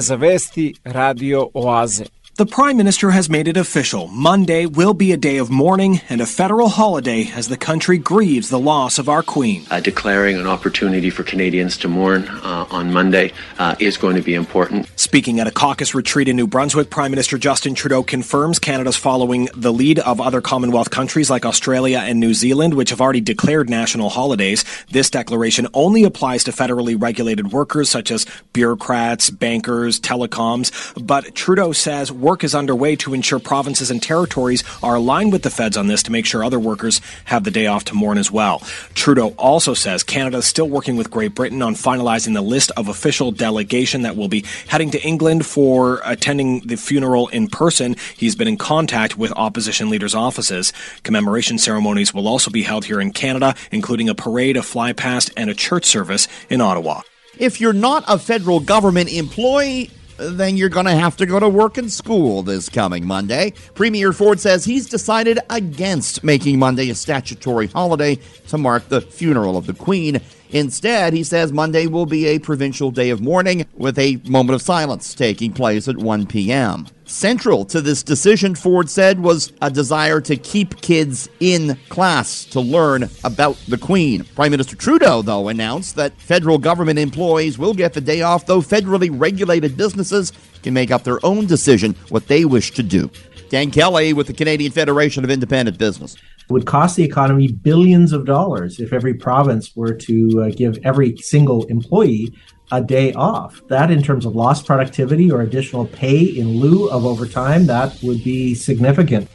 Za vesti Radio Oaze. The Prime Minister has made it official. Monday will be a day of mourning and a federal holiday as the country grieves the loss of our Queen. Uh, declaring an opportunity for Canadians to mourn uh, on Monday uh, is going to be important. Speaking at a caucus retreat in New Brunswick, Prime Minister Justin Trudeau confirms Canada's following the lead of other Commonwealth countries like Australia and New Zealand, which have already declared national holidays. This declaration only applies to federally regulated workers such as bureaucrats, bankers, telecoms, but Trudeau says work is underway to ensure provinces and territories are aligned with the feds on this to make sure other workers have the day off to mourn as well. Trudeau also says Canada is still working with Great Britain on finalizing the list of official delegation that will be heading to England for attending the funeral in person. He's been in contact with opposition leaders' offices. Commemoration ceremonies will also be held here in Canada, including a parade, a fly past, and a church service in Ottawa. If you're not a federal government employee, then you're going to have to go to work and school this coming Monday. Premier Ford says he's decided against making Monday a statutory holiday to mark the funeral of the Queen. Instead, he says Monday will be a provincial day of mourning with a moment of silence taking place at 1 p.m. Central to this decision, Ford said, was a desire to keep kids in class to learn about the Queen. Prime Minister Trudeau, though, announced that federal government employees will get the day off, though federally regulated businesses can make up their own decision what they wish to do. Dan Kelly with the Canadian Federation of Independent Business. Would cost the economy billions of dollars if every province were to uh, give every single employee a day off. That, in terms of lost productivity or additional pay in lieu of overtime, that would be significant.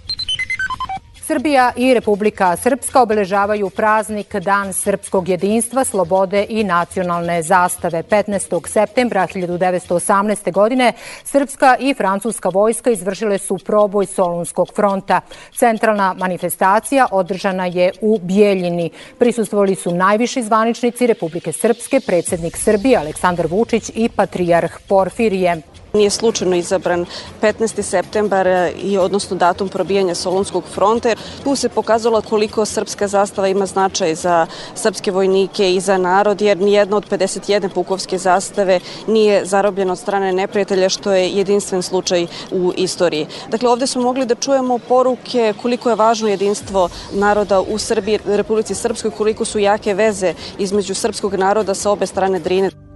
Srbija i Republika Srpska obeležavaju praznik Dan srpskog jedinstva, slobode i nacionalne zastave. 15. septembra 1918. godine srpska i francuska vojska izvršile su proboj Solunskog fronta. Centralna manifestacija održana je u Bijeljini. Prisustvovali su najviši zvaničnici Republike Srpske, predsednik Srbije Aleksandar Vučić i patrijarh Porfirije. Nije slučajno izabran 15. septembar i odnosno datum probijanja Solunskog fronta. Tu se pokazalo koliko srpska zastava ima značaj za srpske vojnike i za narod, jer nijedna od 51 pukovske zastave nije zarobljena od strane neprijatelja, što je jedinstven slučaj u istoriji. Dakle, ovde smo mogli da čujemo poruke koliko je važno jedinstvo naroda u Srbiji, Republici Srpskoj, koliko su jake veze između srpskog naroda sa obe strane Drine.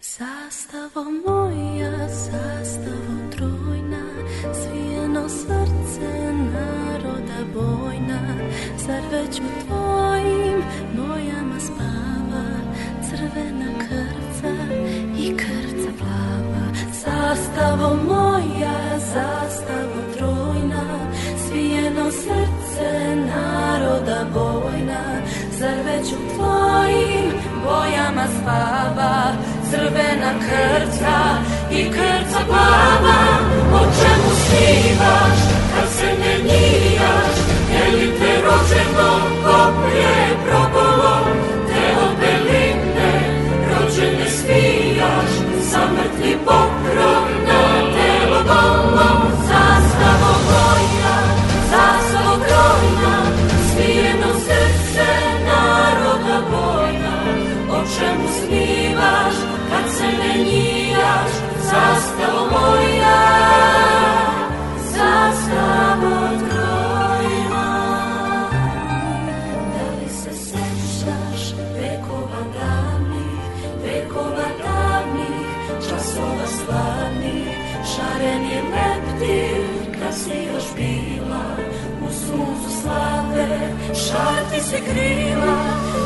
Zastavo moja, zastavo trojna, svijeno srce naroda bojna, zar već u tvojim bojama spava crvena krca i krca plava. Zastavo moja, zastavo trojna, svijeno srce naroda bojna, zar već u tvojim bojama spava crvena krca i krca plava O čemu snivaš kad se ne njijaš Je li te rođeno koplje šarti se krila,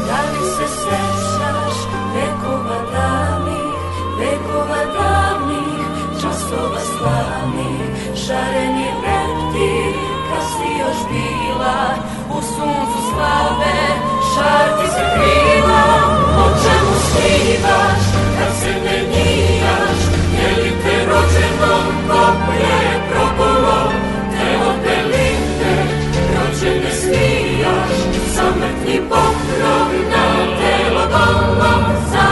da li se sećaš vekova davnih, vekova davnih, časova slavnih, šareni leptir, kad si još bila, u suncu slave, šarti se krila, o čemu snivaš, kad se ne njijaš, je li te rođeno koplje alongside.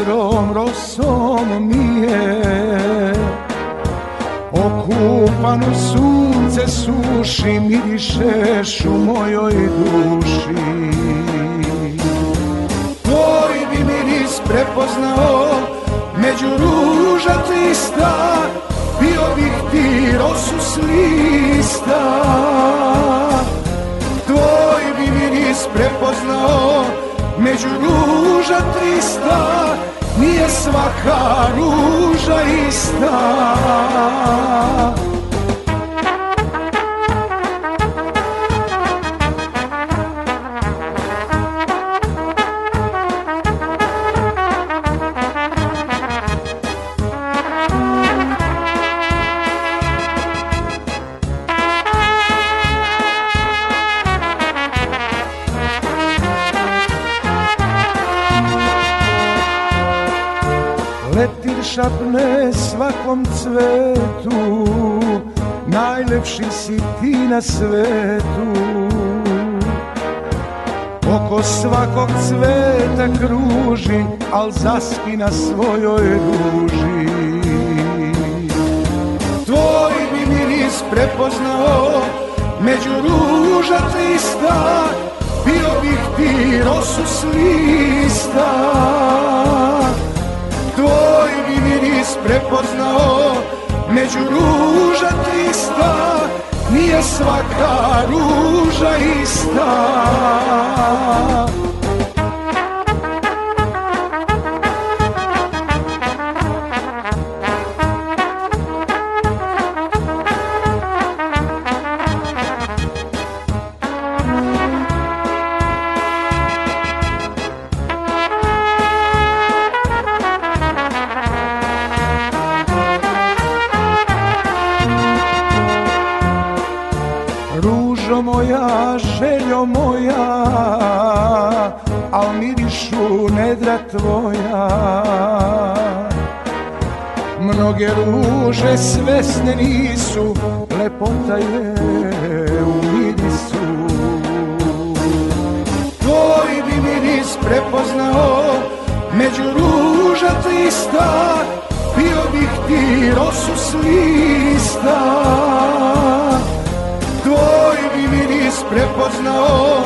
Bistrom rosom mije. Okupan u sunce suši Mirišeš u mojoj duši. Tvoj bi miris prepoznao Među ruža trista Bio bih ti rosu lista Tvoj bi miris prepoznao Među ruža trista Nije svaka ruža ista svakom cvetu Najlepši si ti na svetu. Oko svakog cveta kruži Al zaspi na svojoj ruži Tvoj bi miris prepoznao Među ruža trista Bio bih ti rosu s lista Tvoj miris prepoznao Među ruža trista Nije svaka ruža ista svesne nisu Lepota je u mirisu Tvoj bi miris prepoznao Među ruža trista Bio bih ti rosu s lista. Tvoj bi miris prepoznao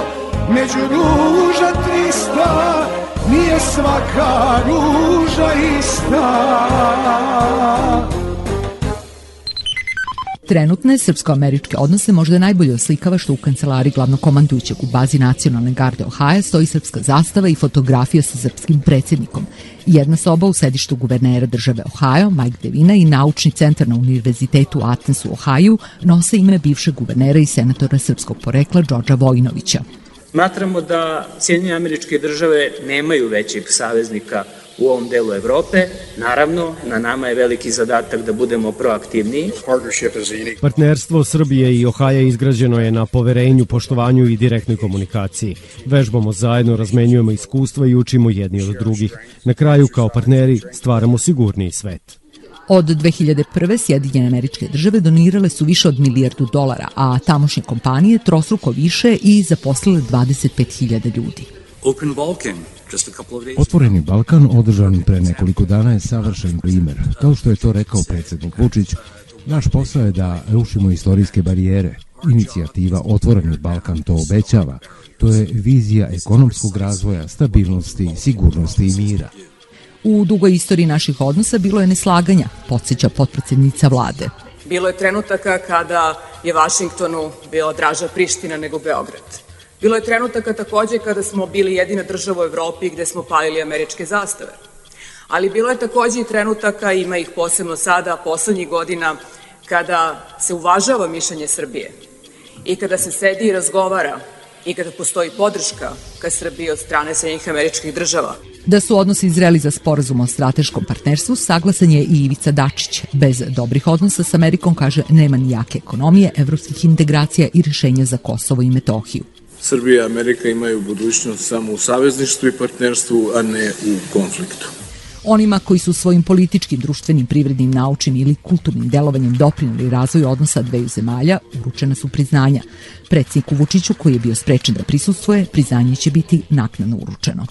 Među ruža trista Nije svaka ruža ista Trenutne srpsko-američke odnose možda najbolje oslikava što u kancelari glavnog komandujućeg u bazi nacionalne garde Ohaja stoji srpska zastava i fotografija sa srpskim predsjednikom. Jedna soba u sedištu guvernera države Ohio, Mike Devina i naučni centar na univerzitetu Athens u Ohaju nose ime bivšeg guvernera i senatora srpskog porekla Đorđa Vojinovića. Smatramo da Sjedinje američke države nemaju većeg saveznika u ovom delu Evrope. Naravno, na nama je veliki zadatak da budemo proaktivniji. Partnerstvo Srbije i Ohaja izgrađeno je na poverenju, poštovanju i direktnoj komunikaciji. Vežbamo zajedno, razmenjujemo iskustva i učimo jedni od drugih. Na kraju, kao partneri, stvaramo sigurniji svet. Od 2001. Sjedinjene američke države donirale su više od milijardu dolara, a tamošnje kompanije trostruko više i zaposlile 25.000 ljudi. Open Balkan just a couple of days Otvoreni Balkan održan pre nekoliko dana je savršen primer. Kao što je to rekao predsednik Vučić, naš posao je da rušimo istorijske barijere. Inicijativa Otvoreni Balkan to obećava. To je vizija ekonomskog razvoja, stabilnosti, sigurnosti i mira. U dugoj istoriji naših odnosa bilo je neslaganja, podsjeća potpredsednica vlade. Bilo je trenutaka kada je Vašingtonu bila draža Priština nego Beograd. Bilo je trenutaka takođe kada smo bili jedina država u Evropi gde smo palili američke zastave. Ali bilo je takođe i trenutaka, ima ih posebno sada, poslednjih godina, kada se uvažava mišljenje Srbije i kada se sedi i razgovara i kada postoji podrška ka Srbiji od strane Sjednjih američkih država. Da su odnosi zreli za sporazum o strateškom partnerstvu, saglasan je i Ivica Dačić. Bez dobrih odnosa s Amerikom, kaže, nema ni jake ekonomije, evropskih integracija i rešenja za Kosovo i Metohiju. Srbija i Amerika imaju budućnost samo u savezništvu i partnerstvu, a ne u konfliktu. Onima koji su svojim političkim, društvenim, privrednim, naučnim ili kulturnim delovanjem doprinuli razvoju odnosa dveju zemalja, uručena su priznanja. Predsjedniku Vučiću, koji je bio sprečen da prisustuje, priznanje će biti naknadno uručeno.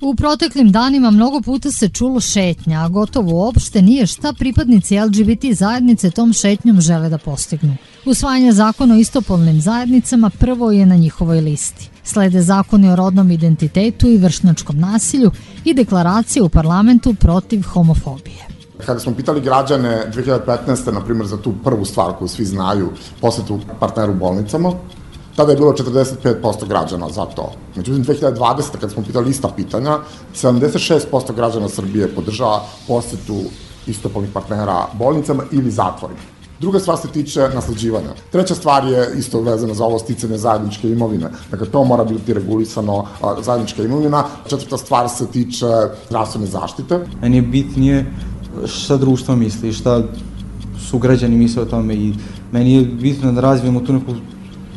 U proteklim danima mnogo puta se čulo šetnja, a gotovo uopšte nije šta pripadnici LGBT zajednice tom šetnjom žele da postignu. Usvajanje zakona o istopolnim zajednicama prvo je na njihovoj listi. Slede zakoni o rodnom identitetu i vršnjačkom nasilju i deklaracije u parlamentu protiv homofobije. Kada smo pitali građane 2015. na primjer za tu prvu stvar koju svi znaju, posetu partneru u bolnicama, tada je bilo 45% građana za to. Međutim, 2020. kada smo pitali ista pitanja, 76% građana Srbije podržava posetu istopolnih partnera bolnicama ili zatvorima. Druga stvar se tiče nasleđivanja. Treća stvar je isto vezana za ovo sticanje zajedničke imovine. Dakle, to mora biti regulisano zajednička imovina. Četvrta stvar se tiče zdravstvene zaštite. Meni je bitnije šta društvo misli, šta su građani misle o tome i meni je bitno da razvijemo tu neku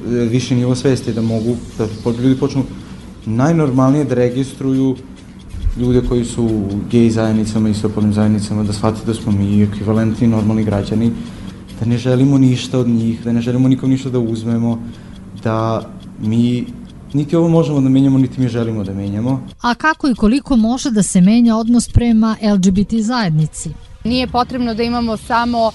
više nivo svesti, da mogu, da ljudi počnu najnormalnije da registruju ljude koji su u gej zajednicama i sopolnim zajednicama, da shvate da smo mi ekvivalentni normalni građani da ne želimo ništa od njih, da ne želimo nikom ništa da uzmemo, da mi niti ovo možemo da menjamo, niti mi želimo da menjamo. A kako i koliko može da se menja odnos prema LGBT zajednici? Nije potrebno da imamo samo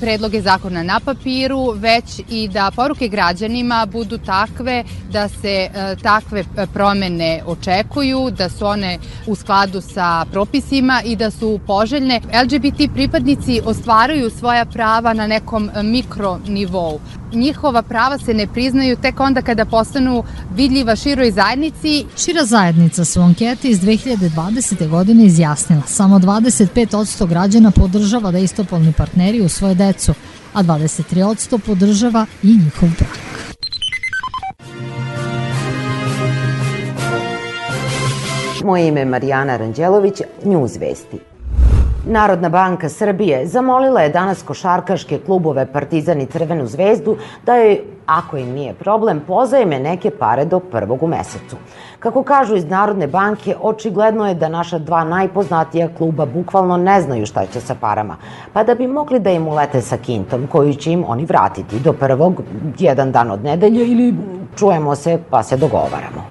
predloge zakona na papiru, već i da poruke građanima budu takve da se e, takve e, promene očekuju, da su one u skladu sa propisima i da su poželjne. LGBT pripadnici ostvaruju svoja prava na nekom mikronivou. Njihova prava se ne priznaju tek onda kada postanu vidljiva široj zajednici. Šira zajednica su ankete iz 2020. godine izjasnila. Samo 25% građana podržava da istopolni partneri u svoje decu, a 23% podržava i njihov brak. Moje ime je Marijana Ranđelović, News Vesti. Narodna banka Srbije zamolila je danas košarkaške klubove Partizan i Crvenu zvezdu da joj, ako im nije problem, pozajme neke pare do prvog u mesecu. Kako kažu iz Narodne banke, očigledno je da naša dva najpoznatija kluba bukvalno ne znaju šta će sa parama, pa da bi mogli da im ulete sa kintom koju će im oni vratiti do prvog, jedan dan od nedelje ili čujemo se pa se dogovaramo.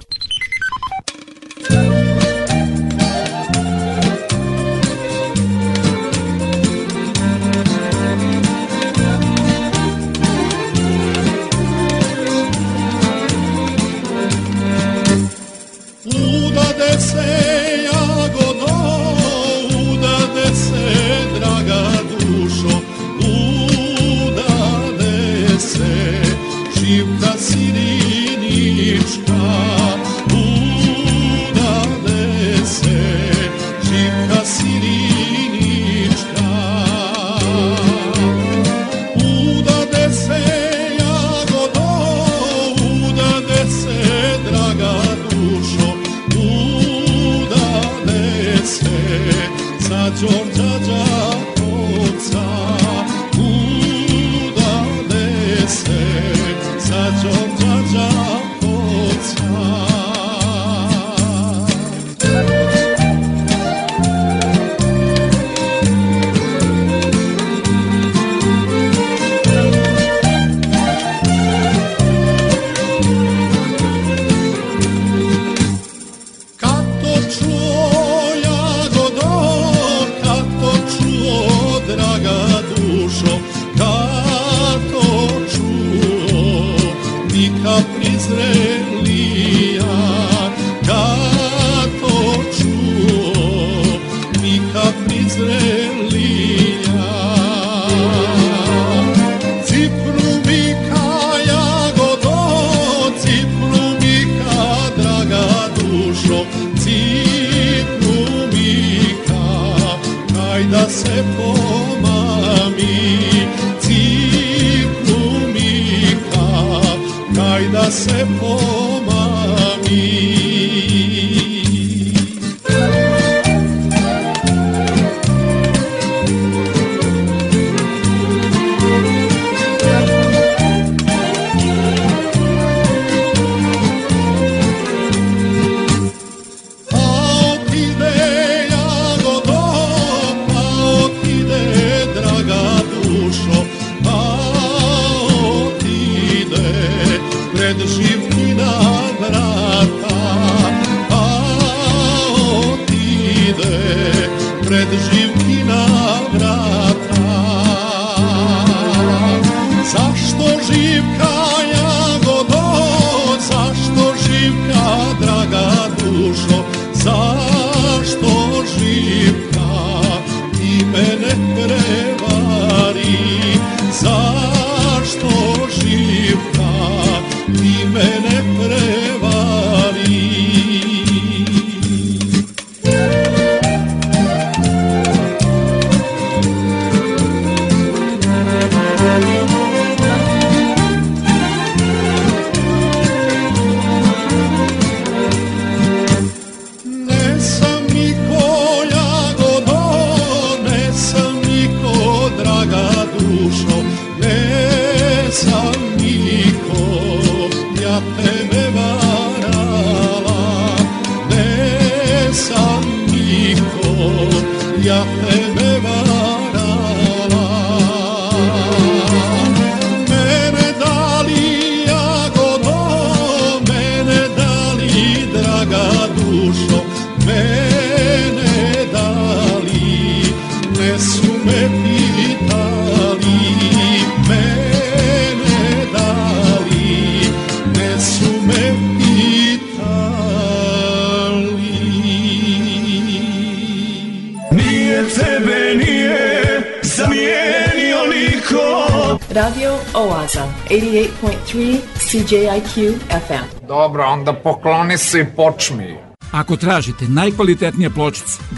CJIQ FM. Dobro, onda pokloni se i počmi. Ako tražite najkvalitetnije pločice,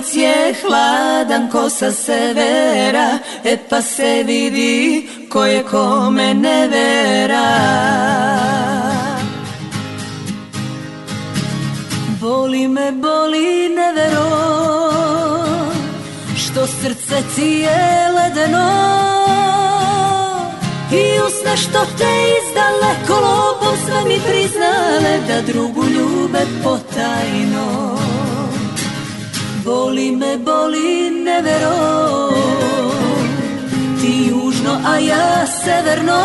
Kad je hladan ko sa severa E pa se vidi ko je kome ne vera. Boli me, boli nevero Što srce ti je ledeno. I usne što te izdaleko lopom sve mi priznale Da drugu ljube potajno Boli me, boli nevero. Ti južno, a ja severno.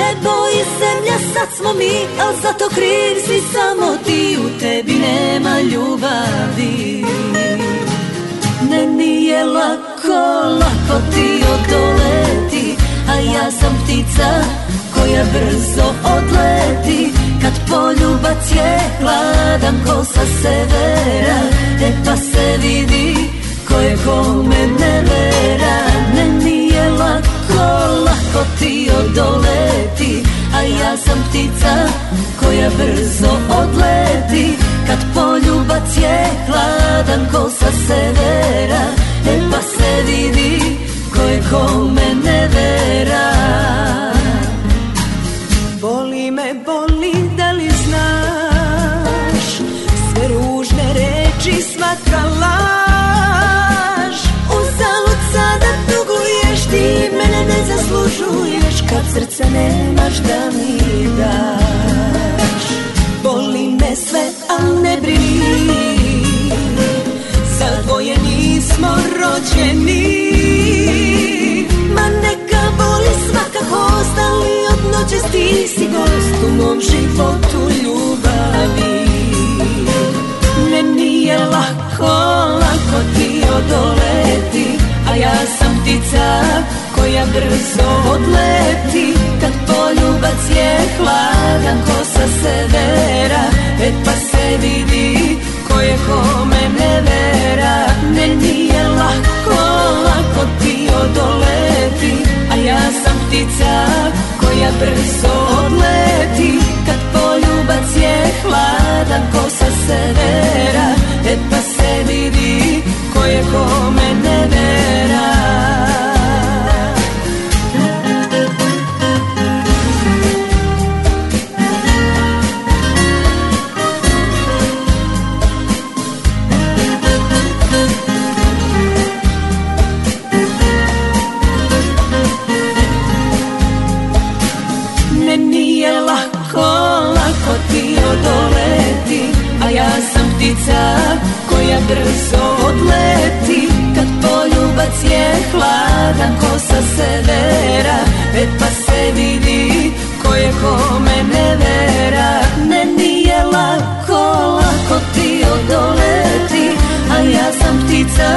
Nebo i zemlja, sad smo mi Al zato kriv si samo ti U tebi nema ljubavi. Ne nije lako, lako ti odoleti A ja sam ptica koja brzo odleti Kad poljubac je hladan ko sa severa E pa se vidi ko je kome ne vera. Ne nije lako, lako ti odoleti A ja sam ptica koja brzo odleti. Kad poljubac je hladan ko sa severa E pa se vidi ko je kome ne svaka laž. Uzalud sada tuguješ, ti mene ne zaslužuješ. Kad srca nemaš da mi daš. Boli me sve, al ne brini. Za dvoje nismo rođeni. Ma neka boli svakako ostali od noće ti si gost u mom životu ljubavi Nije lako, lako ti odoleti A ja sam ptica koja brzo odleti. Kad poljubac je hladan ko sa severa E pa se vidi ko je kome ne vera. Ne nije lako, lako ti odoleti A ja sam ptica koja brzo odleti. Kad poljubac je hladan ko sa severa E pa se vidi ko je kome ne vera brzo odleti Kad poljubac je hladan ko sa severa E pa se vidi ko je kome ne vera. Ne nije lako, lako ti odoleti A ja sam ptica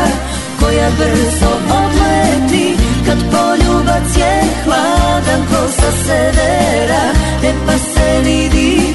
koja brzo odleti. Kad poljubac je hladan ko sa severa E pa se vidi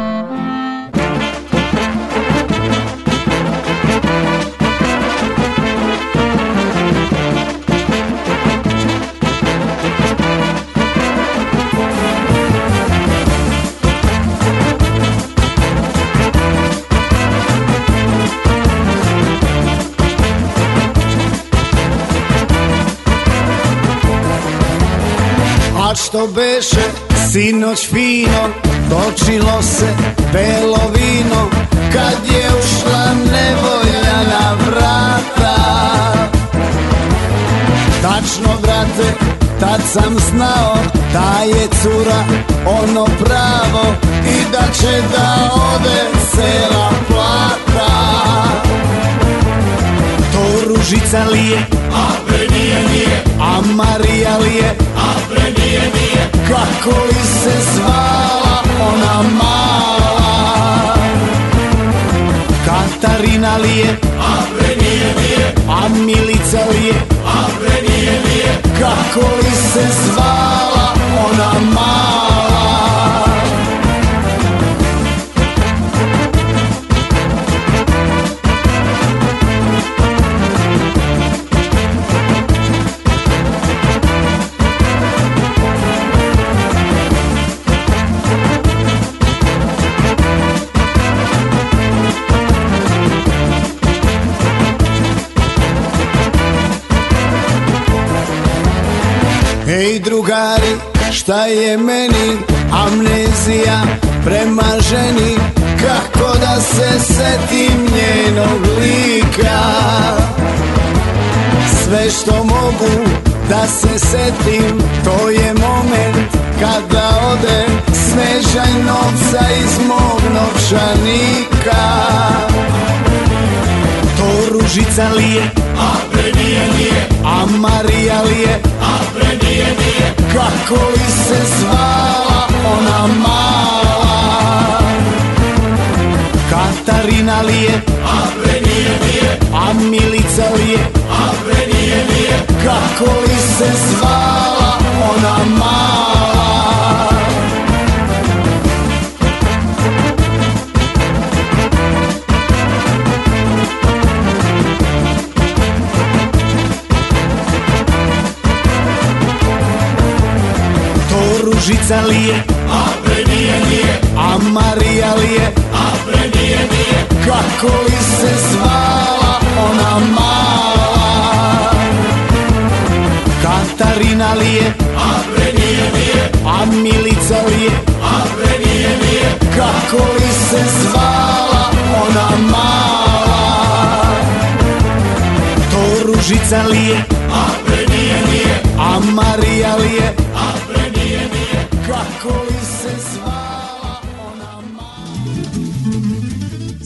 Beše sinoć fino Točilo se belo vino. Kad je ušla nevolja na vrata Tačno brate, tad sam znao Da je cura ono pravo I da će da ode cela plata. To ružica li je, a bre nije, A Marija li je, a bre nije, nije Kako li se zvala ona mala. Katarina li je, a bre nije, nije A Milica li je, a bre nije, nije Kako li se zvala ona mala Ej drugari, šta je meni? Amnezija prema ženi Kako da se setim njenog lika? Sve što mogu da se setim To je moment kada ode Snežaj novca iz mog novčanika. To ružica li je, a bre nije, nije A Marija li je, a bre nije, nije Kako li se zvala ona mala? Katarina li je, a bre nije, nije A Milica li je, a bre nije, nije. Kako li se zvala ona mala Ružica li je? A pre nije, nije. A Marija li je? A pre nije, nije. Kako li se zvala ona mala? Katarina li je? A pre nije, nije. A Milica li je? A pre nije, nije. Kako li se zvala ona mala? To Ružica li je? A pre nije, nije. A Marija li je?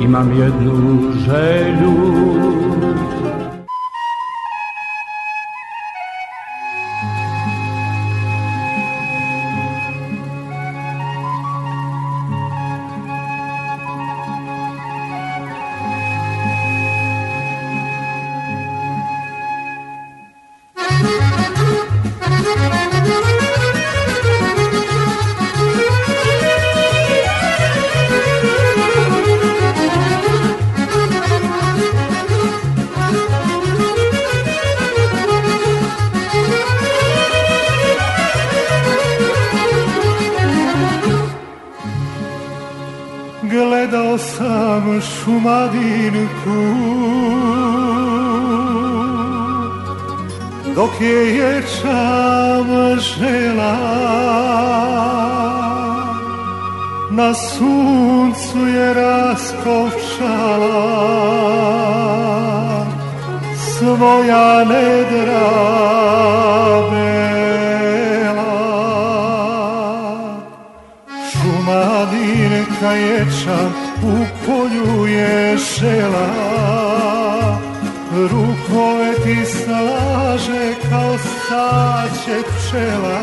Imam jednu želju sam šumadinku Dok je ječam žela Na suncu je raskovčala Svoja nedra bela Šumadinka ječam u polju je žela Rukove ti slaže kao sače pčela.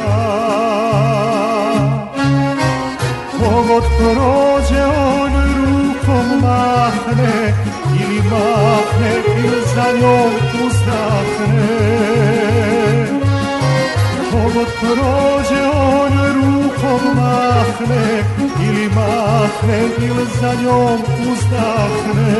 Kogod prođe on rukom mahne Ili mahne ili za njom uzdahne Kogod prođe on rukom mahne Ili mahne ili za njom uzdahne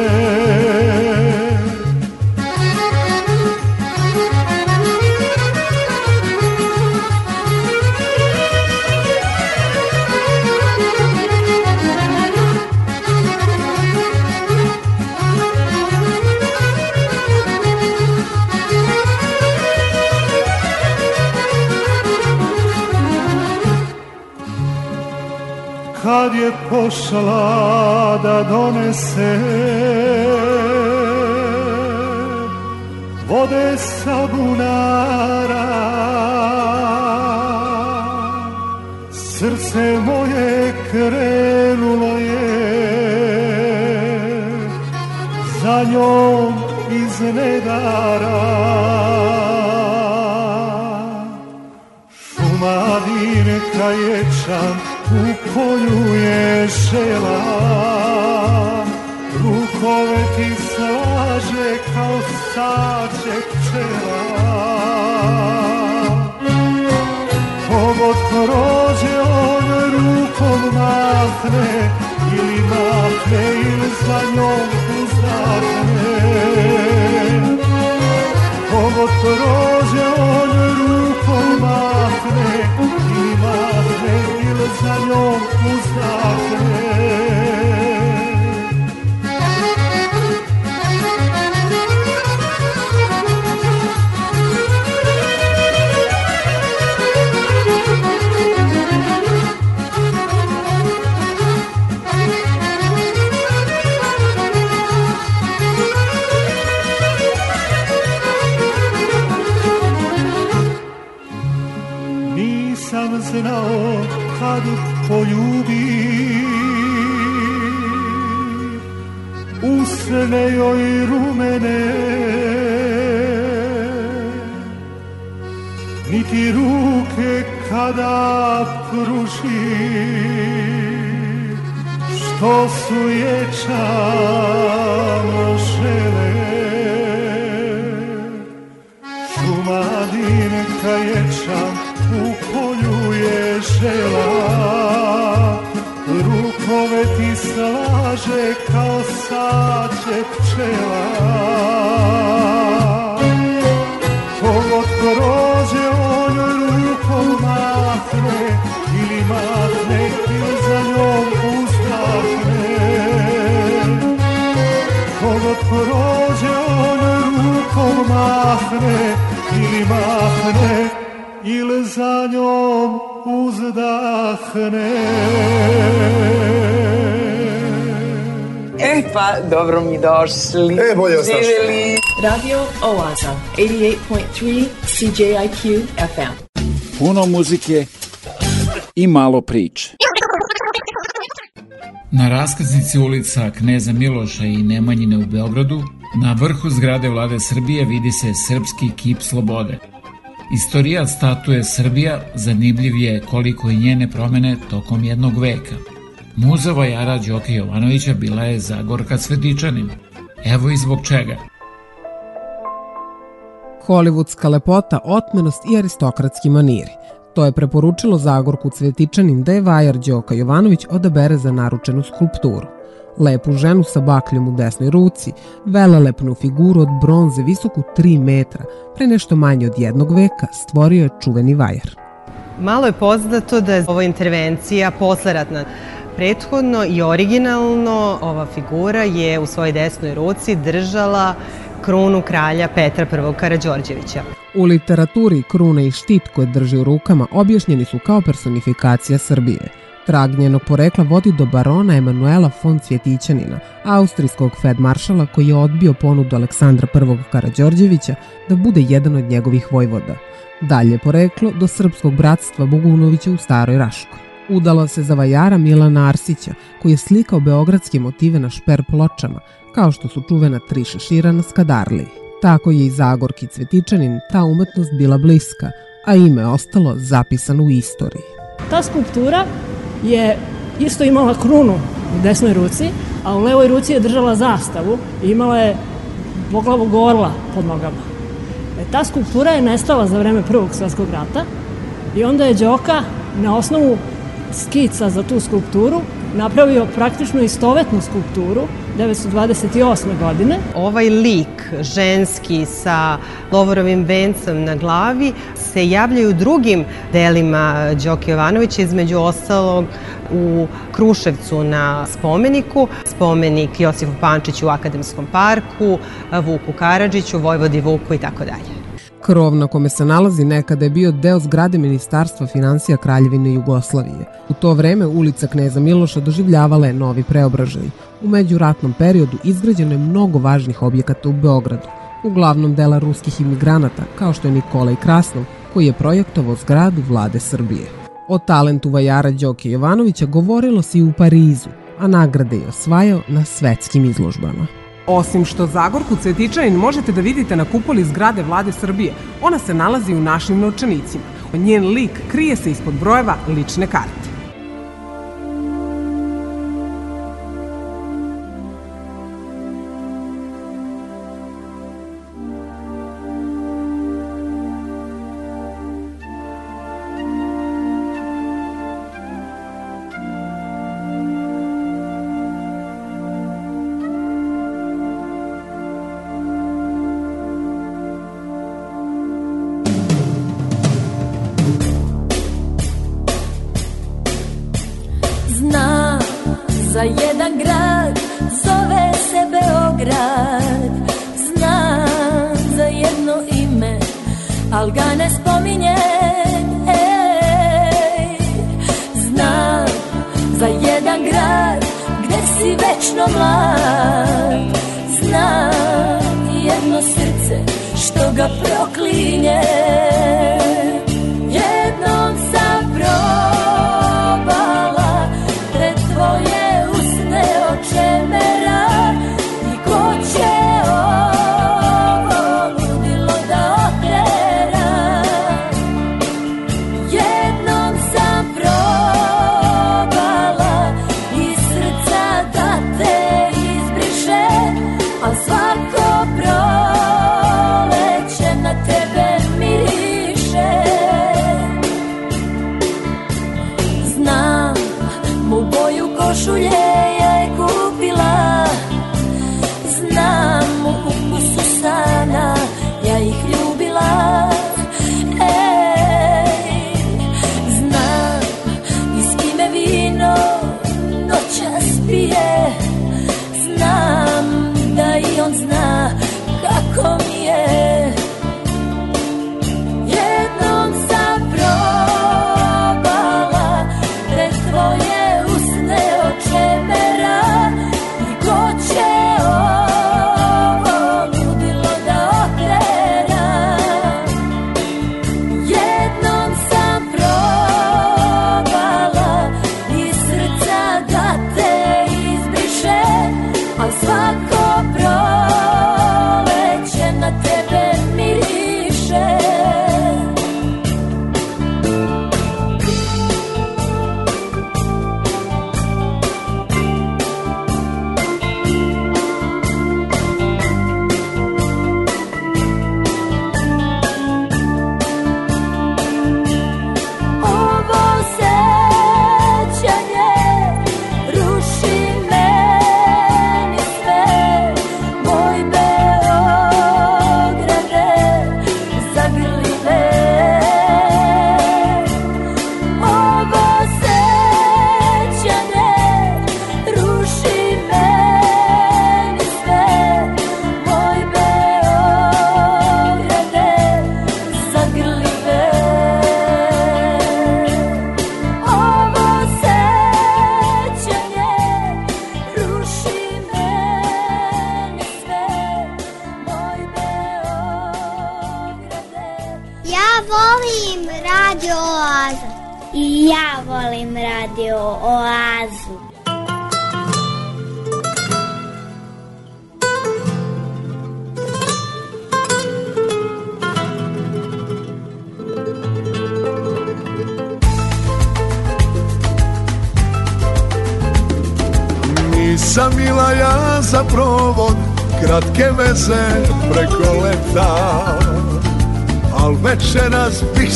kad je pošla da donese. Vode sa bunara srce moje krenulo je. Za njom iz nedara šumadinka ječam u polju je žela. Rukove ti slaže kao sače pčela. Kogod prođe on rukom mahne Ili mahne ili za njom uzdahne. Kogod prođe on rukom mahne za njom Nisam znao kad poljubi. Usne joj rumene. Niti ruke kada pruži Što su ječam žele slaže kao sađe pčela. Kogod prođe on rukom mahne Ili mahne ili za njom uzdahne Kogod prođe on rukom mahne Ili mahne ili za njom uzdahne E pa, dobro mi došli. E, bolje ostaš. Živjeli. Radio Oaza, 88.3 CJIQ FM. Puno muzike i malo priče. Na raskaznici ulica Kneza Miloša i Nemanjine u Beogradu, na vrhu zgrade vlade Srbije vidi se srpski kip slobode. Istorija statuje Srbija zanimljiv je koliko i njene promene tokom jednog veka. Muza vajara Đoke Jovanovića bila je Zagorka Cvetičanin. Evo i zbog čega. Hollywoodska lepota, otmenost i aristokratski maniri. To je preporučilo Zagorku Cvetičanin da je vajar Đoka Jovanović odabere za naručenu skulpturu. Lepu ženu sa bakljom u desnoj ruci, velelepnu figuru od bronze visoku 3 metra, pre nešto manje od jednog veka stvorio je čuveni vajar. Malo je poznato da je ovo intervencija posleratna. Prethodno i originalno ova figura je u svojoj desnoj ruci držala krunu kralja Petra I. Karađorđevića. U literaturi kruna i štit koje drži u rukama objašnjeni su kao personifikacija Srbije. Trag njenog porekla vodi do barona Emanuela von Cvjetićanina, austrijskog fedmaršala koji je odbio ponudu Aleksandra I. Karađorđevića da bude jedan od njegovih vojvoda. Dalje poreklo do srpskog bratstva Bogunovića u Staroj Raškoj. Udala se za vajara Milana Arsića, koji je slikao beogradske motive na šper pločama, kao što su čuvena tri šešira na Skadarliji. Tako je i Zagorki Cvetičanin ta umetnost bila bliska, a ime ostalo zapisano u istoriji. Ta skulptura je isto imala krunu u desnoj ruci, a u levoj ruci je držala zastavu i imala je poglavog orla pod nogama. E, ta skulptura je nestala za vreme Prvog svetskog rata i onda je Đoka na osnovu skica za tu skulpturu napravio praktično istovetnu skulpturu 1928. godine. Ovaj lik ženski sa lovorovim vencem na glavi se javljaju drugim delima Đoke Jovanovića, između ostalog u Kruševcu na spomeniku, spomenik Josifu Pančiću u Akademskom parku, Vuku Karadžiću, Vojvodi Vuku i tako dalje. Krov na kome se nalazi nekada je bio deo zgrade Ministarstva financija Kraljevine Jugoslavije. U to vreme ulica Kneza Miloša doživljavala je novi preobražaj. U međuratnom periodu izgrađeno je mnogo važnih objekata u Beogradu, uglavnom dela ruskih imigranata, kao što je Nikolaj Krasnov, koji je projektovao zgradu vlade Srbije. O talentu vajara Đoke Jovanovića govorilo se i u Parizu, a nagrade je osvajao na svetskim izložbama. Osim što Zagorku Cvetičanin možete da vidite na kupoli zgrade vlade Srbije, ona se nalazi u našim novčanicima. Njen lik krije se ispod brojeva lične karte.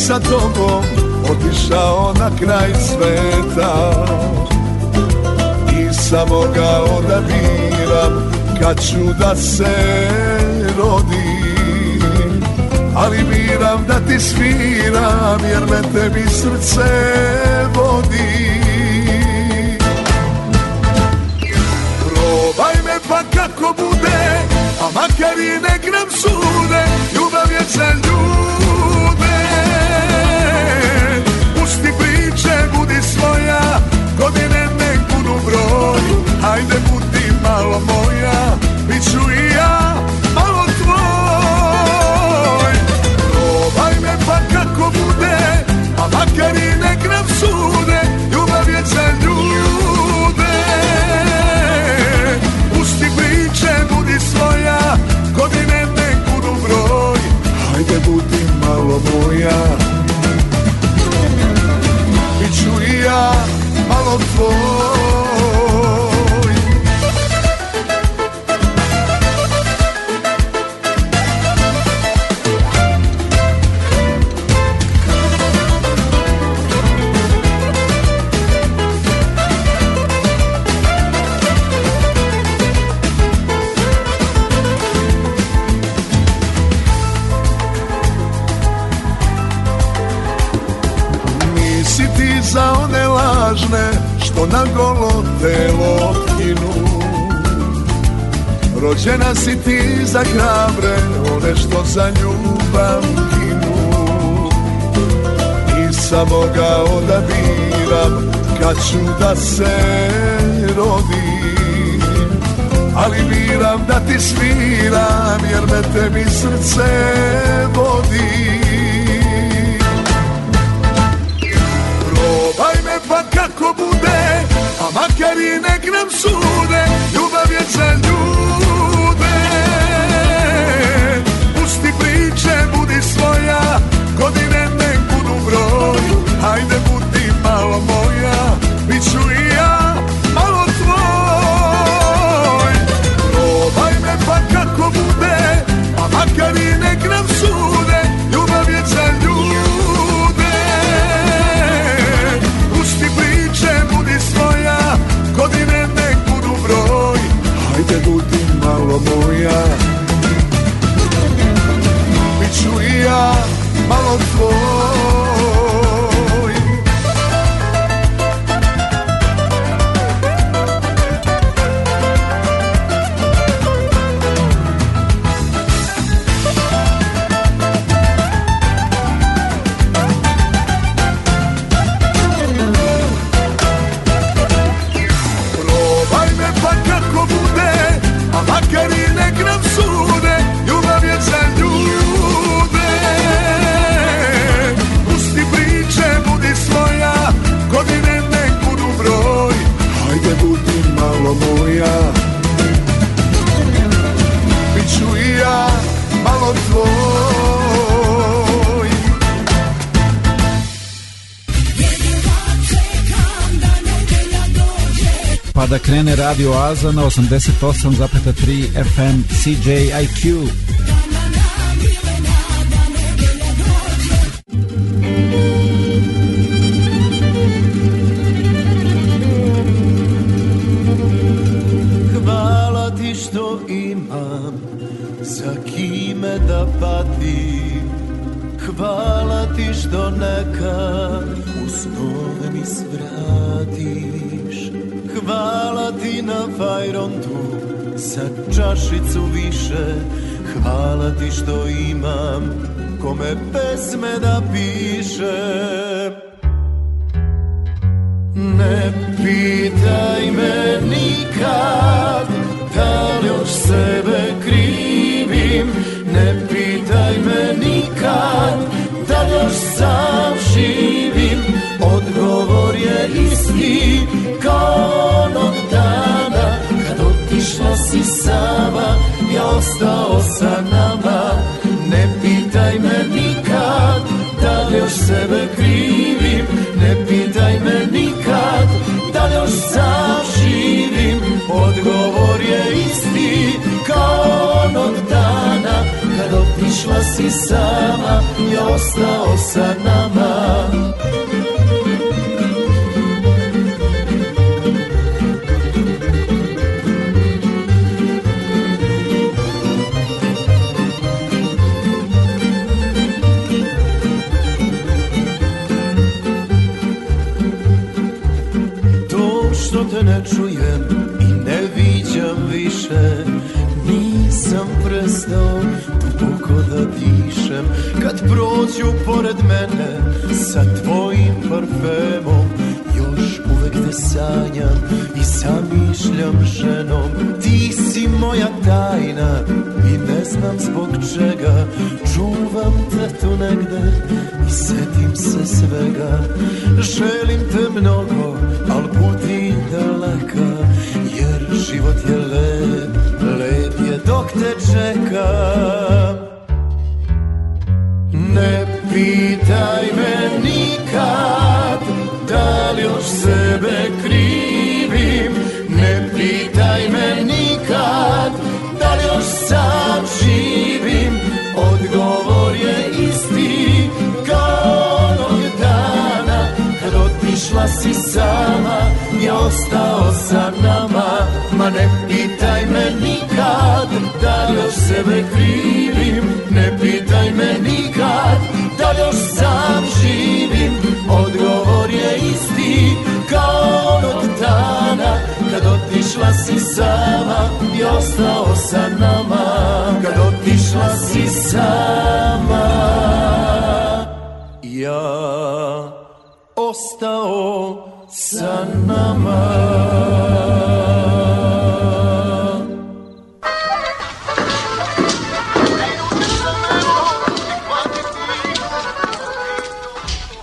Sa tobom Otišao na kraj sveta. Nisam mogao da biram Kad ću da se rodim. Ali biram da ti sviram Jer me tebi srce vodi. Probaj me pa kako bude A makar i nek nam sude Ljubav je za ljude Pusti priče, budi svoja. Godine nek budu broj Hajde budi malo moja. Biću i ja malo tvoj. Probaj me pa kako bude A makar i nek nam sude Ljubav je za ljude. Pusti priče, budi svoja Godine nek budu broj Hajde budi malo moja malo tvoj ću da se rodim Ali biram da ti sviram Jer me tebi srce vodi. Probaj me pa kako bude A makar i nek nam sude Ljubav je za ljude. Pusti priče, budi svoja Godine nek budu broj Hajde A makar i nek nam sude Ljubav je za ljude. Pusti priče, budi svoja Godine nek budu broj. Hajde budi malo moja. Biću i ja malo tvoj Krene Radio Aza na 88,3 FM CJIQ. Kome pesme da sama, ja ostao sa nama prođu pored mene sa tvojim parfemom. Još uvek te sanjam i zamišljam ženom. Ti si moja tajna i ne znam zbog čega. Čuvam te tu negde i setim se svega. Želim te mnogo, al budi daleka Jer život je lep, lep je dok te čeka pitaj me nikad da li još sebe krivim? Ne pitaj me nikad da li još sam živim? Odgovor je isti kao onog dana Kad otišla si sama, ja ostao sa nama. Ma ne pitaj me nikad da li još sebe krivim Ne pitaj me nikad da još sam živim. Odgovor je isti kao onog dana Kad otišla si sama i ostao sa nama. Kad otišla si sama. Ja ostao sa nama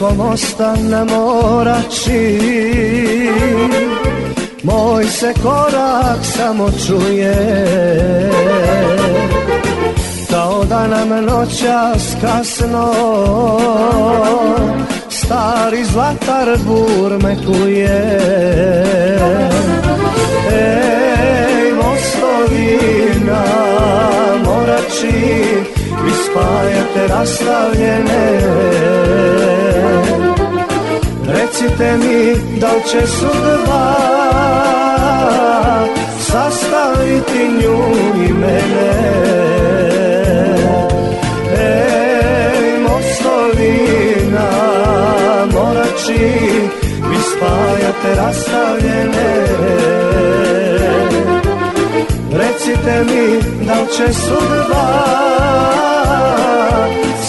Preko mosta na morači Moj se korak samo čuje. Kao da nam noćas kasno Stari zlatar burmekuje Ej, mostovi na morači Vi spajate rastavljene Recite mi da li će sudba sastaviti nju i mene? Ej, mostovi na morači Vi spajate rastavljene. Recite mi će sudba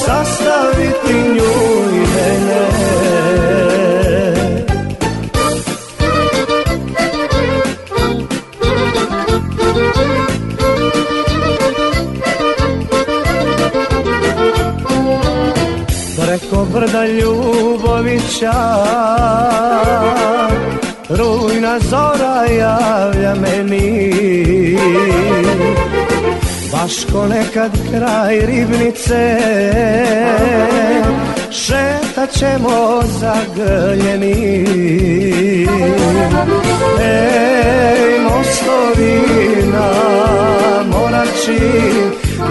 sastaviti nju Ljubovića Rujna zora javlja meni. Baš ko nekad kraj ribnice. Šetat ćemo zagrljeni. Ej, mostovi na morači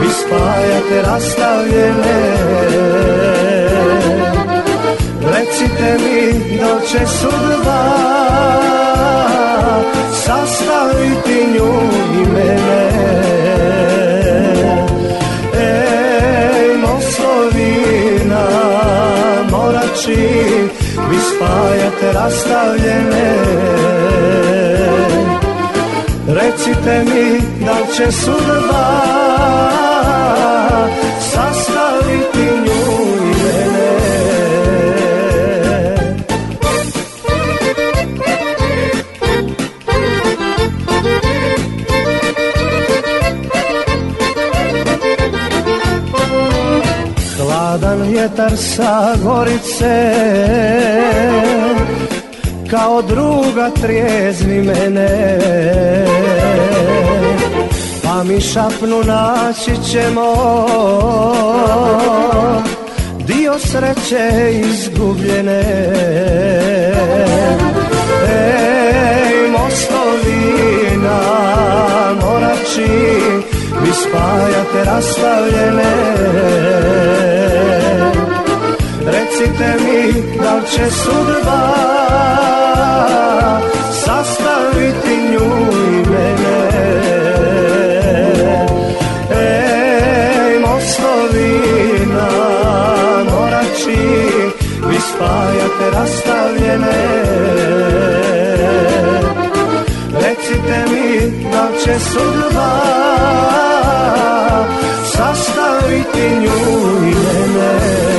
Vi spajate rastavljene Recite mi da li će sudba sastaviti nju i mene. Ej, mostovi na morači Vi spajate rastavljene. Recite mi da li će sudba sastaviti nju vjetar sa gorice Kao druga trijezni mene. Pa mi šapnu naći ćemo Dio sreće izgubljene. Ej, mostovi na morači Vi spajate rastavljene Recite mi da li će sudba sastaviti nju i mene? Ej, mostovi na morači Vi spajate rastavljene. Recite mi da li će sudba sastaviti nju i mene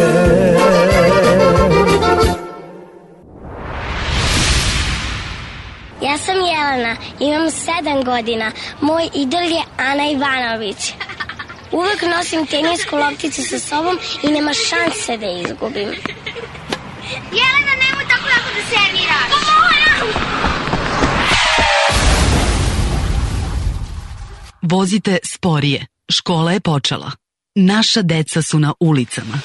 imam sedam godina. Moj idol je Ana Ivanović. Uvek nosim tenisku lopticu sa sobom i nema šanse da je izgubim. Jelena, nemoj tako jako da serviraš. Pa moram! Vozite sporije. Škola je počela. Naša deca su na ulicama.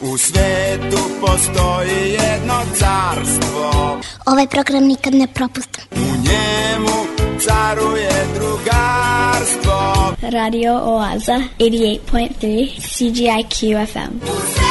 U svetu postoji jedno carstvo Ovaj program nikad ne propustam. U njemu caruje drugarstvo Radio Oaza, 88.3 CGIQ FM.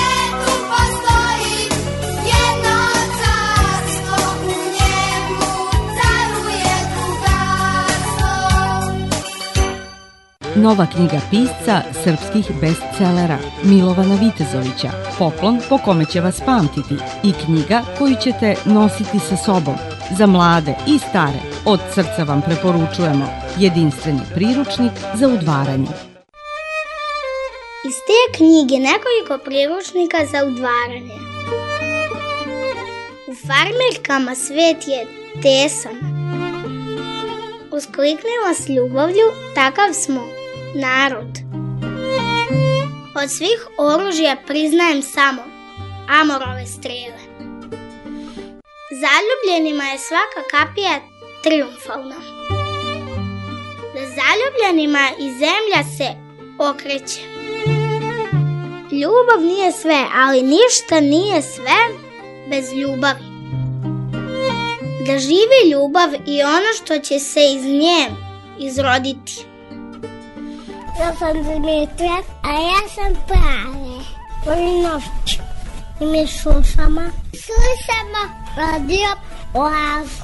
Nova knjiga pisca srpskih bestselera Milovana Vitezovića, poklon po kome će vas pamtiti i knjiga koju ćete nositi sa sobom. Za mlade i stare, od srca vam preporučujemo jedinstveni priručnik za udvaranje. Iz te knjige nekoliko priručnika za udvaranje. U farmerkama svet je tesan. Uskliknemo s ljubavlju, takav smo narod. Od svih oružja priznajem samo amorove strele. Zaljubljenima je svaka kapija triumfalna. Da zaljubljenima i zemlja se okreće. Ljubav nije sve, ali ništa nije sve bez ljubavi. Da živi ljubav i ono što će se iz nje izroditi. Ja sam Dimitra, a ja sam Prave. Volim noć. I mi slušamo. Slušamo radio Oazu.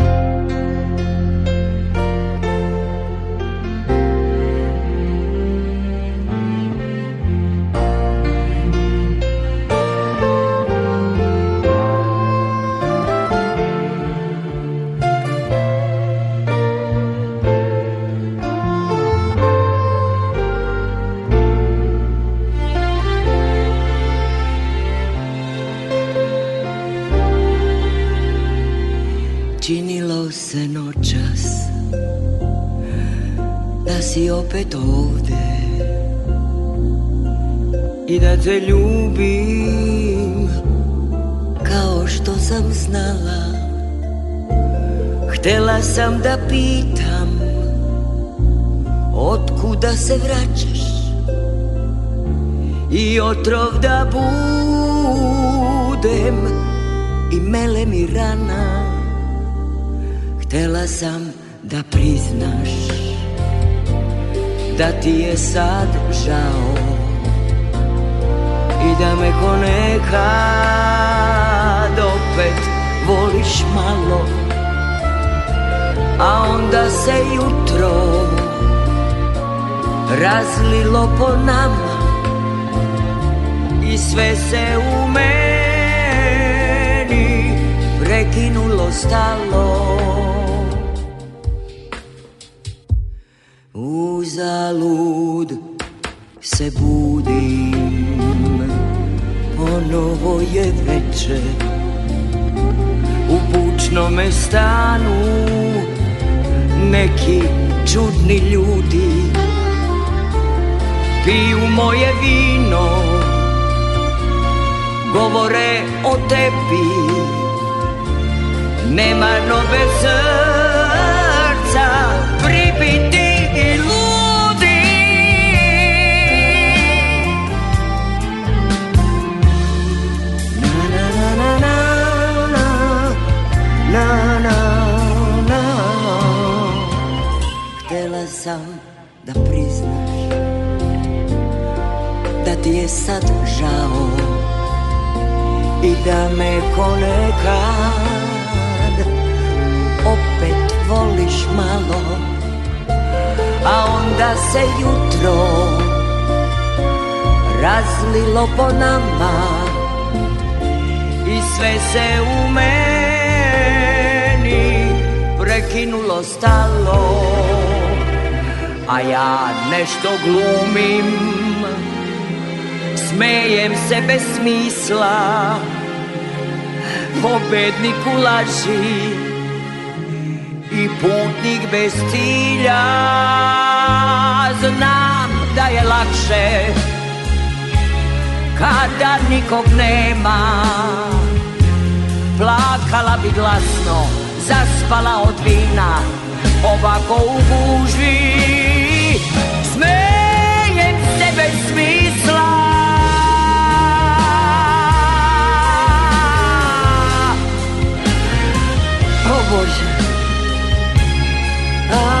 Da te ljubim. Kao što sam znala Htela sam da pitam Otkuda se vraćaš? I otrov da budem I mele mi rana Htela sam da priznaš Da ti je sad žao I da me ko nekad opet voliš malo A onda se jutro razlilo po nama I sve se u meni prekinulo stalo. Uzalud se budim Ponovo je veče. U bučnome stanu Neki čudni ljudi Piju moje vino Govore o tebi. Nema nove srca Na na na. Htela sam da priznaš Da ti je sad žao I da me ko nekad Opet voliš malo A onda se jutro Razlilo po nama I sve se u meni Prekinulo stalo A ja nešto glumim. Smejem se bez smisla Pobednik u laži I putnik bez cilja. Znam da je lakše Kada nikog nema. Plakala bi glasno Zaspala od vina. Ovako u gužvi Smejem se bez smisla. O Bože. A,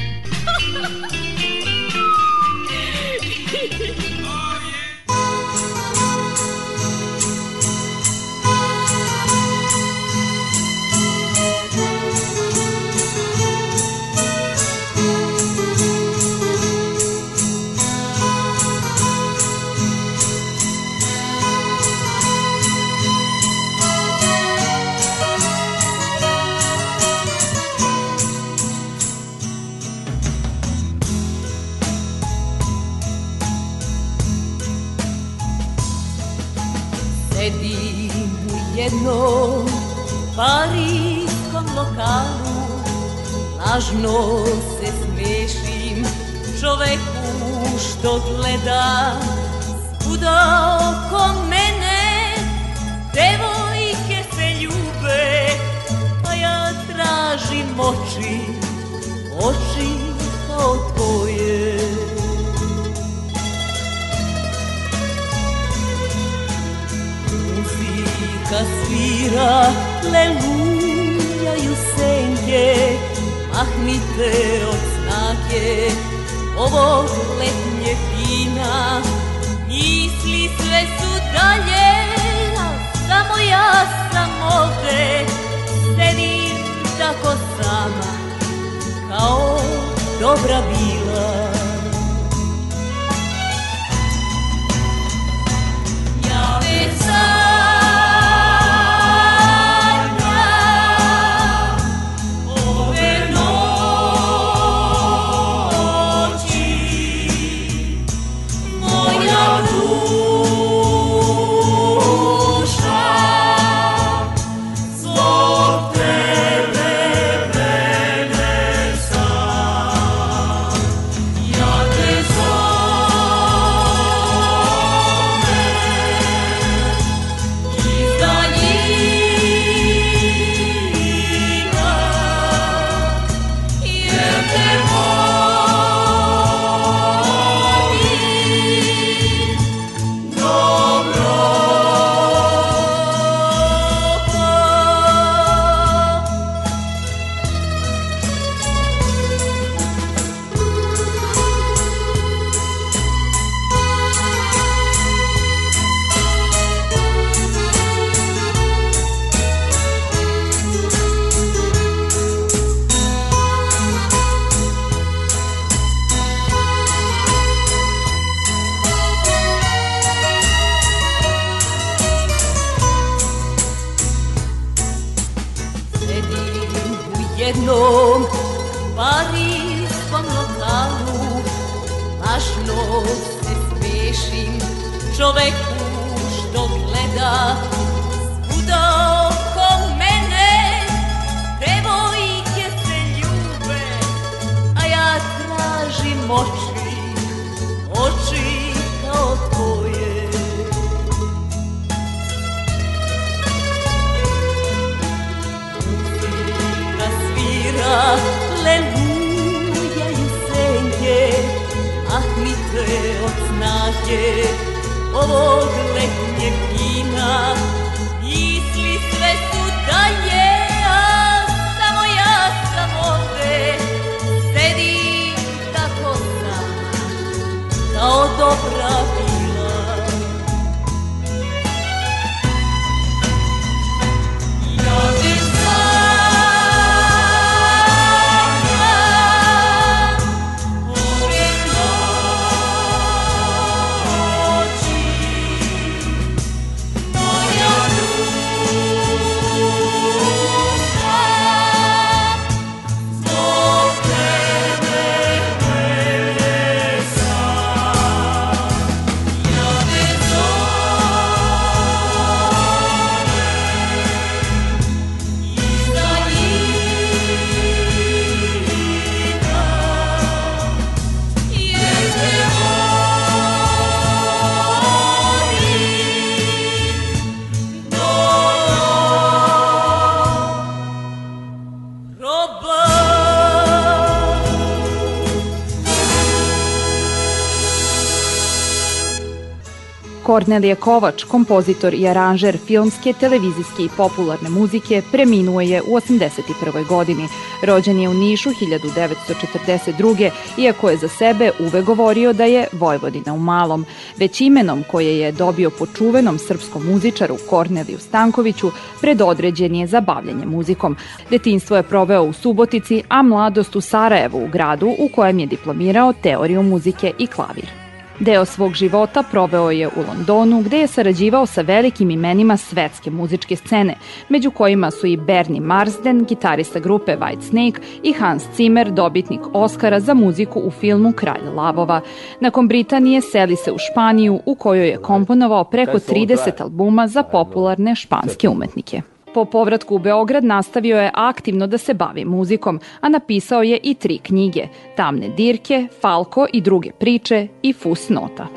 Kornelije Kovač, kompozitor i aranžer filmske, televizijske i popularne muzike, preminuo je u 81. godini. Rođen je u Nišu 1942. iako je za sebe uve govorio da je Vojvodina u malom. Već imenom koje je dobio po čuvenom srpskom muzičaru Korneliju Stankoviću predodređen je za bavljanje muzikom. Detinstvo je proveo u Subotici, a mladost u Sarajevu, u gradu u kojem je diplomirao teoriju muzike i klavir. Deo svog života proveo je u Londonu, gde je sarađivao sa velikim imenima svetske muzičke scene, među kojima su i Bernie Marsden, gitarista grupe White Snake i Hans Zimmer, dobitnik Oscara za muziku u filmu Kralj lavova. Nakon Britanije seli se u Španiju, u kojoj je komponovao preko 30 albuma za popularne španske umetnike. Po povratku u Beograd nastavio je aktivno da se bavi muzikom, a napisao je i tri knjige – Tamne dirke, Falko i druge priče i Fus nota.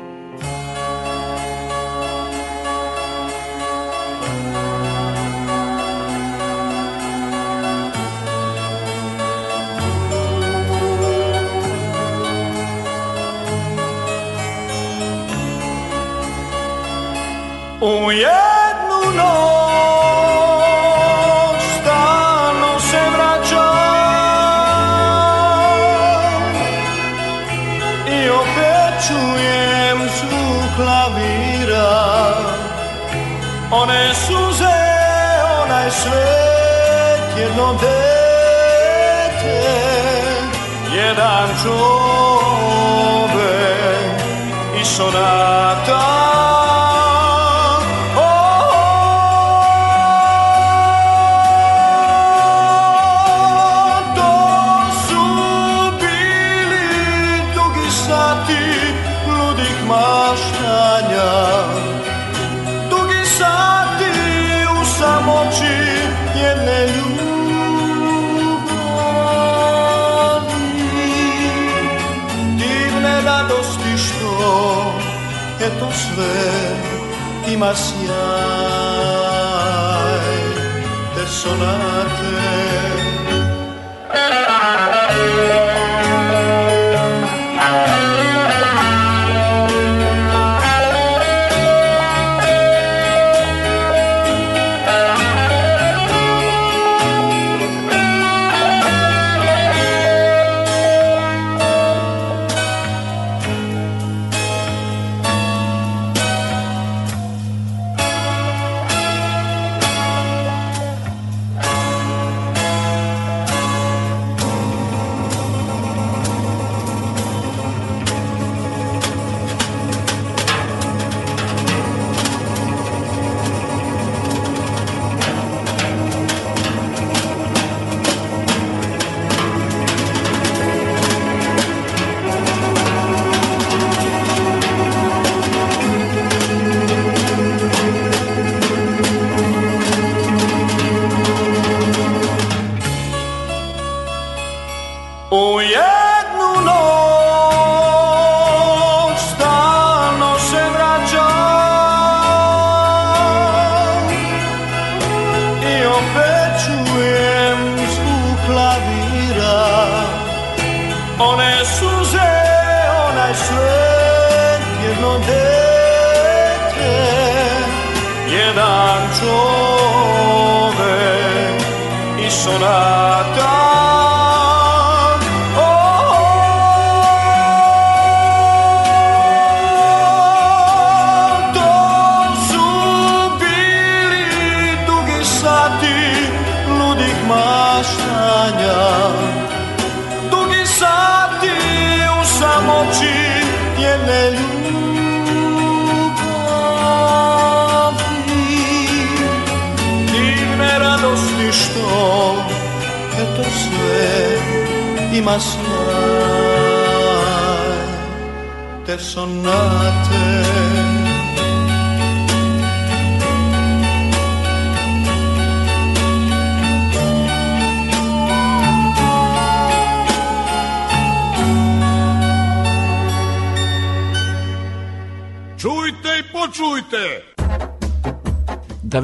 U svet, jedno dete Jedan čovek i sonata eto sve ima sjaj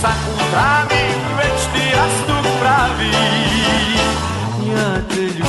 sa kutravi, već ti jastuk pravi. Ja te ljubim.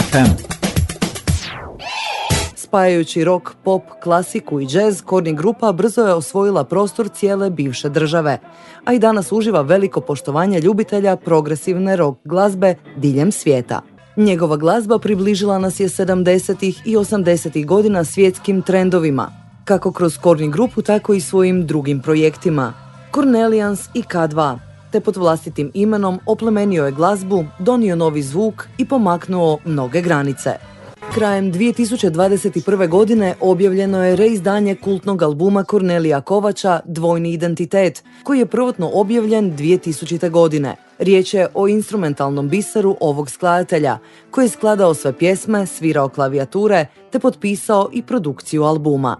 FM. Spajajući rock, pop, klasiku i džez, Korni grupa brzo je osvojila prostor cijele bivše države, a i danas uživa veliko poštovanje ljubitelja progresivne rock glazbe diljem svijeta. Njegova glazba približila nas je 70. i 80. godina svjetskim trendovima, kako kroz Korni grupu, tako i svojim drugim projektima. Cornelians i K2, te pod vlastitim imenom oplemenio je glazbu, donio novi zvuk i pomaknuo mnoge granice. Krajem 2021. godine objavljeno je reizdanje kultnog albuma Kornelija Kovača Dvojni identitet, koji je prvotno objavljen 2000. godine. Riječ je o instrumentalnom biseru ovog skladatelja, koji je skladao sve pjesme, svirao klavijature, te potpisao i produkciju albuma.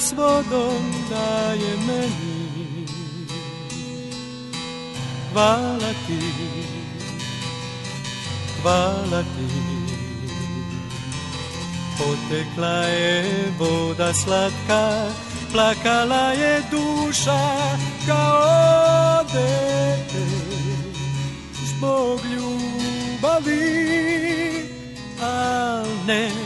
S vodom daje meni. Hvala ti hvala ti. Potekla je voda slatka, plakala je duša kao dete. Zbog ljubavi, al ne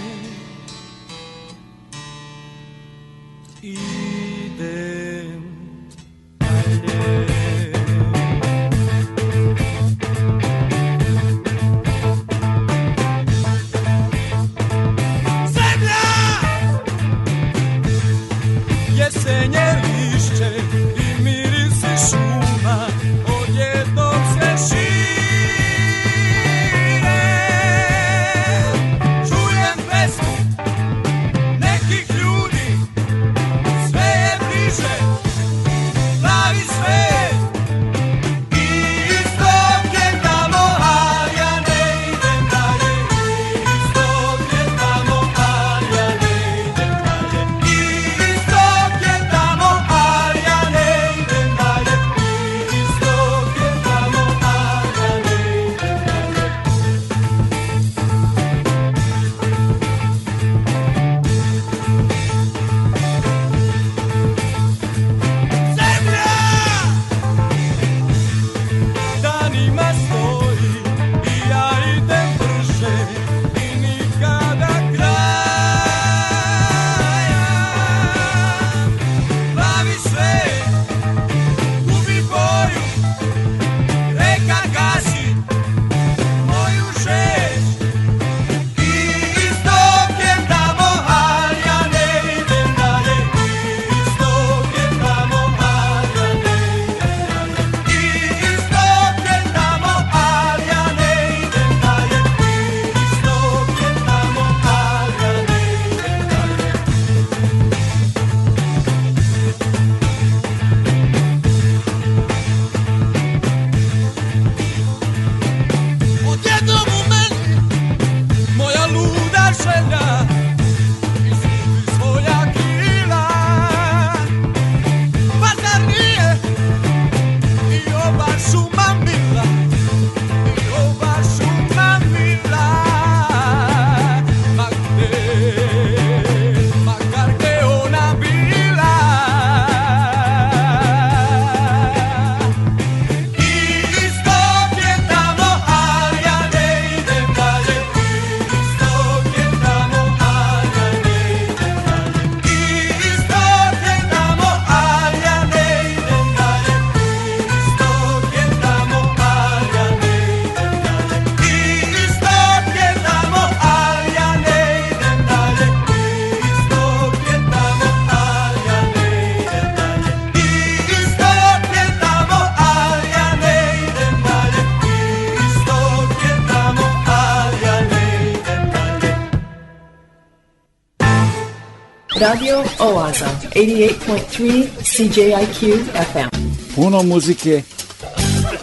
Radio Oaza, 88.3 CJIQ FM. Puno muzike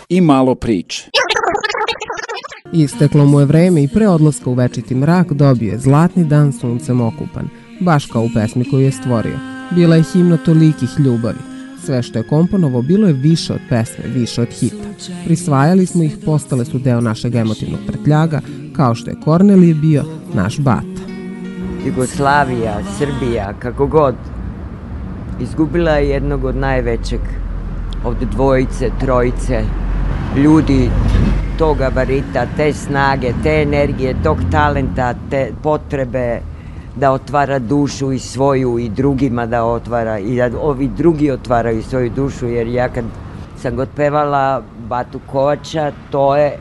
i malo priče. Isteklo mu je vreme i pre odlaska u večiti mrak dobio je zlatni dan suncem okupan, baš kao u pesmi koju je stvorio. Bila je himna tolikih ljubavi. Sve što je komponovo bilo je više od pesme, više od hita. Prisvajali smo ih, postale su deo našeg emotivnog prtljaga, kao što je Kornelije bio naš bata. Jugoslavija, Srbija, kako god, izgubila je jednog od najvećeg od dvojice, trojice ljudi tog gabarita, te snage, te energije, tog talenta, te potrebe da otvara dušu i svoju i drugima da otvara i da ovi drugi otvaraju svoju dušu jer ja kad sam god pevala Batu Kovača to je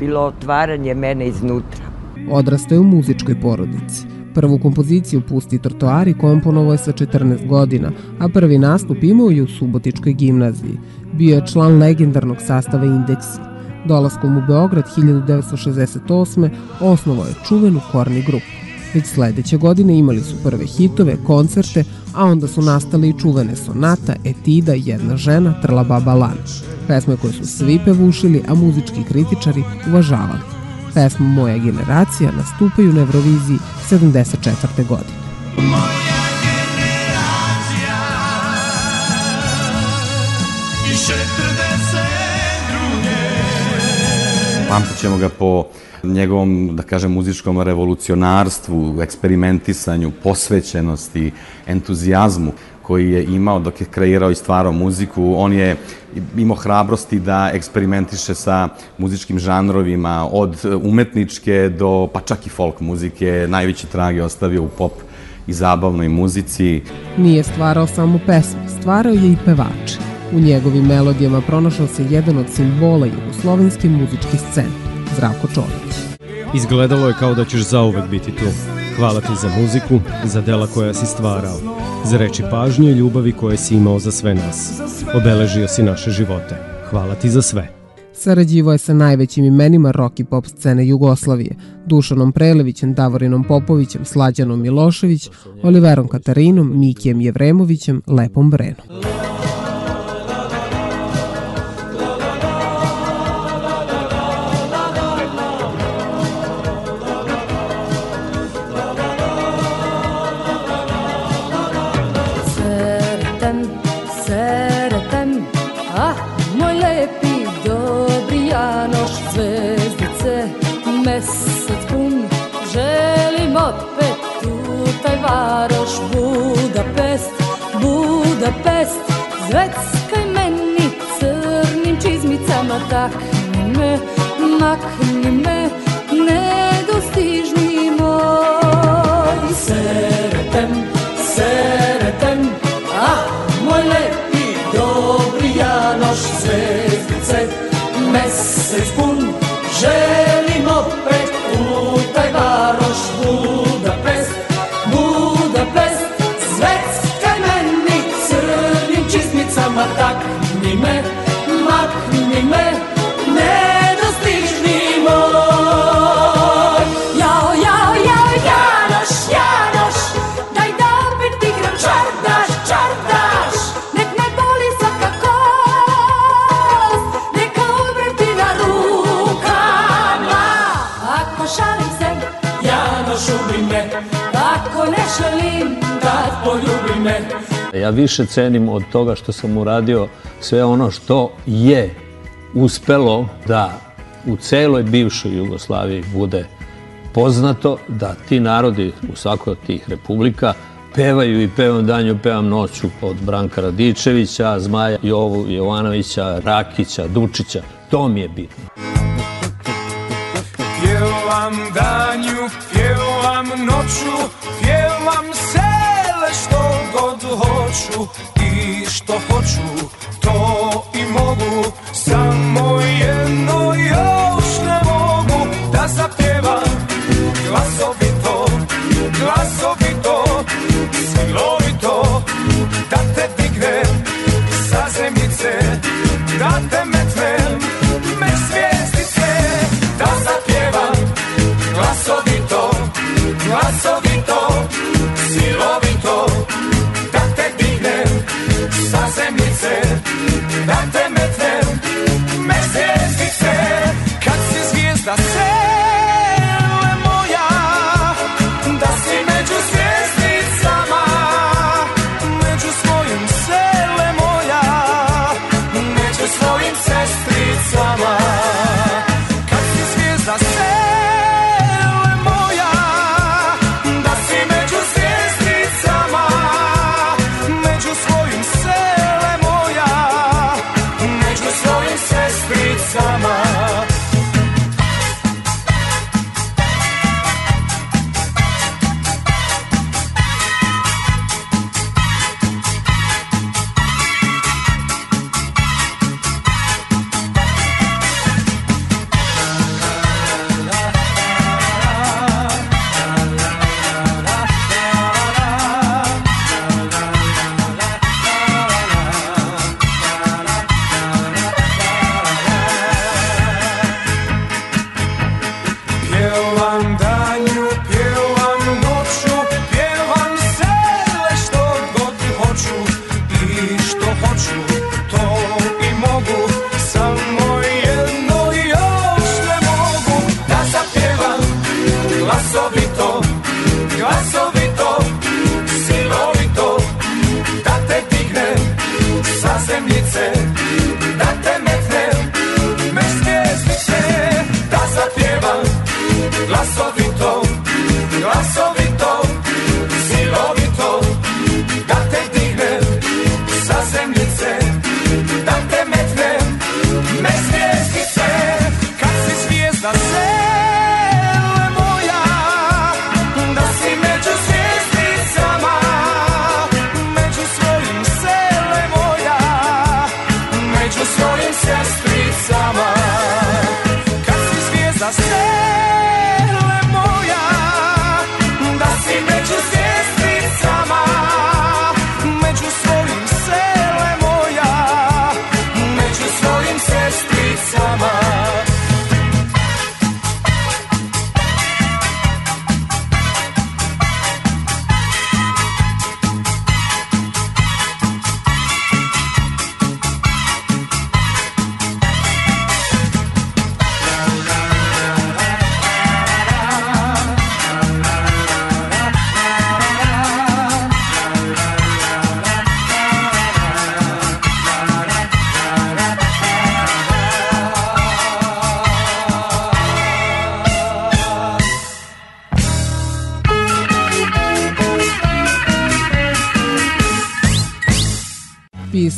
bilo otvaranje mene iznutra. Odrastao je u muzičkoj porodici. Prvu kompoziciju Pusti trotoari komponovao je sa 14 godina, a prvi nastup imao je u Subotičkoj gimnaziji. Bio je član legendarnog sastava Indeksi. Dolaskom u Beograd 1968. osnovao je čuvenu Korni grupu. Već sledeće godine imali su prve hitove, koncerte, a onda su nastale i čuvene sonata, etida, jedna žena, trla baba lan. Pesme koje su svi pevušili, a muzički kritičari uvažavali. Pesmu Moja generacija nastupaju na Euroviziji 74. godine. I 42. Pamtit ćemo ga po njegovom, da kažem, muzičkom revolucionarstvu, eksperimentisanju, posvećenosti, entuzijazmu koji je imao dok je kreirao i stvarao muziku. On je imao hrabrosti da eksperimentiše sa muzičkim žanrovima, od umetničke do pa čak i folk muzike. Najveći trag je ostavio u pop i zabavnoj muzici. Nije stvarao samo pesme, stvarao je i pevače. U njegovim melodijama pronašao se jedan od simbola jugoslovenske muzičke scene, Zdravko Čolić. Izgledalo je kao da ćeš zauvek biti tu. Hvala ti za muziku, za dela koja si stvarao, za reči pažnje i ljubavi koje si imao za sve nas. Obeležio si naše živote. Hvala ti za sve. Sarađivo je sa najvećim imenima rock i pop scene Jugoslavije, Dušanom Prelevićem, Davorinom Popovićem, Slađanom Milošević, Oliverom Katarinom, Mikijem Jevremovićem, Lepom Brenom. Varoš, Budapest, Budapest, zveckaj meni crnim čizmicama, takni me, makni me, nedostižni moj. Sretan, sretan, ah, moj lepi dobri Janoš, zvezdice, mesec pun, želim opet Ja više cenim od toga što sam uradio sve ono što je uspelo da u celoj bivšoj Jugoslaviji bude poznato da ti narodi u svakoj od tih republika pevaju i pevam danju, pevam noću od Branka Radičevića, Zmaja Jovu Jovanovića, Rakića, Dučića. To mi je bitno. Pjevam danju, pjevam noću, pjevam sele što god hoću što hoću, to i mogu, samo jedno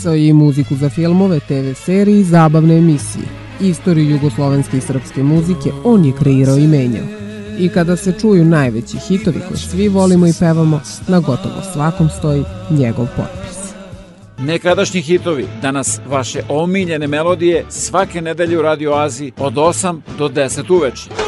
Pisao je i muziku za filmove, TV serije i zabavne emisije. Istoriju jugoslovenske i srpske muzike on je kreirao i menjao. I kada se čuju najveći hitovi koje svi volimo i pevamo, na gotovo svakom stoji njegov potpis. Nekadašnji hitovi, danas vaše omiljene melodije svake nedelje u Radio Aziji od 8 do 10 uveče.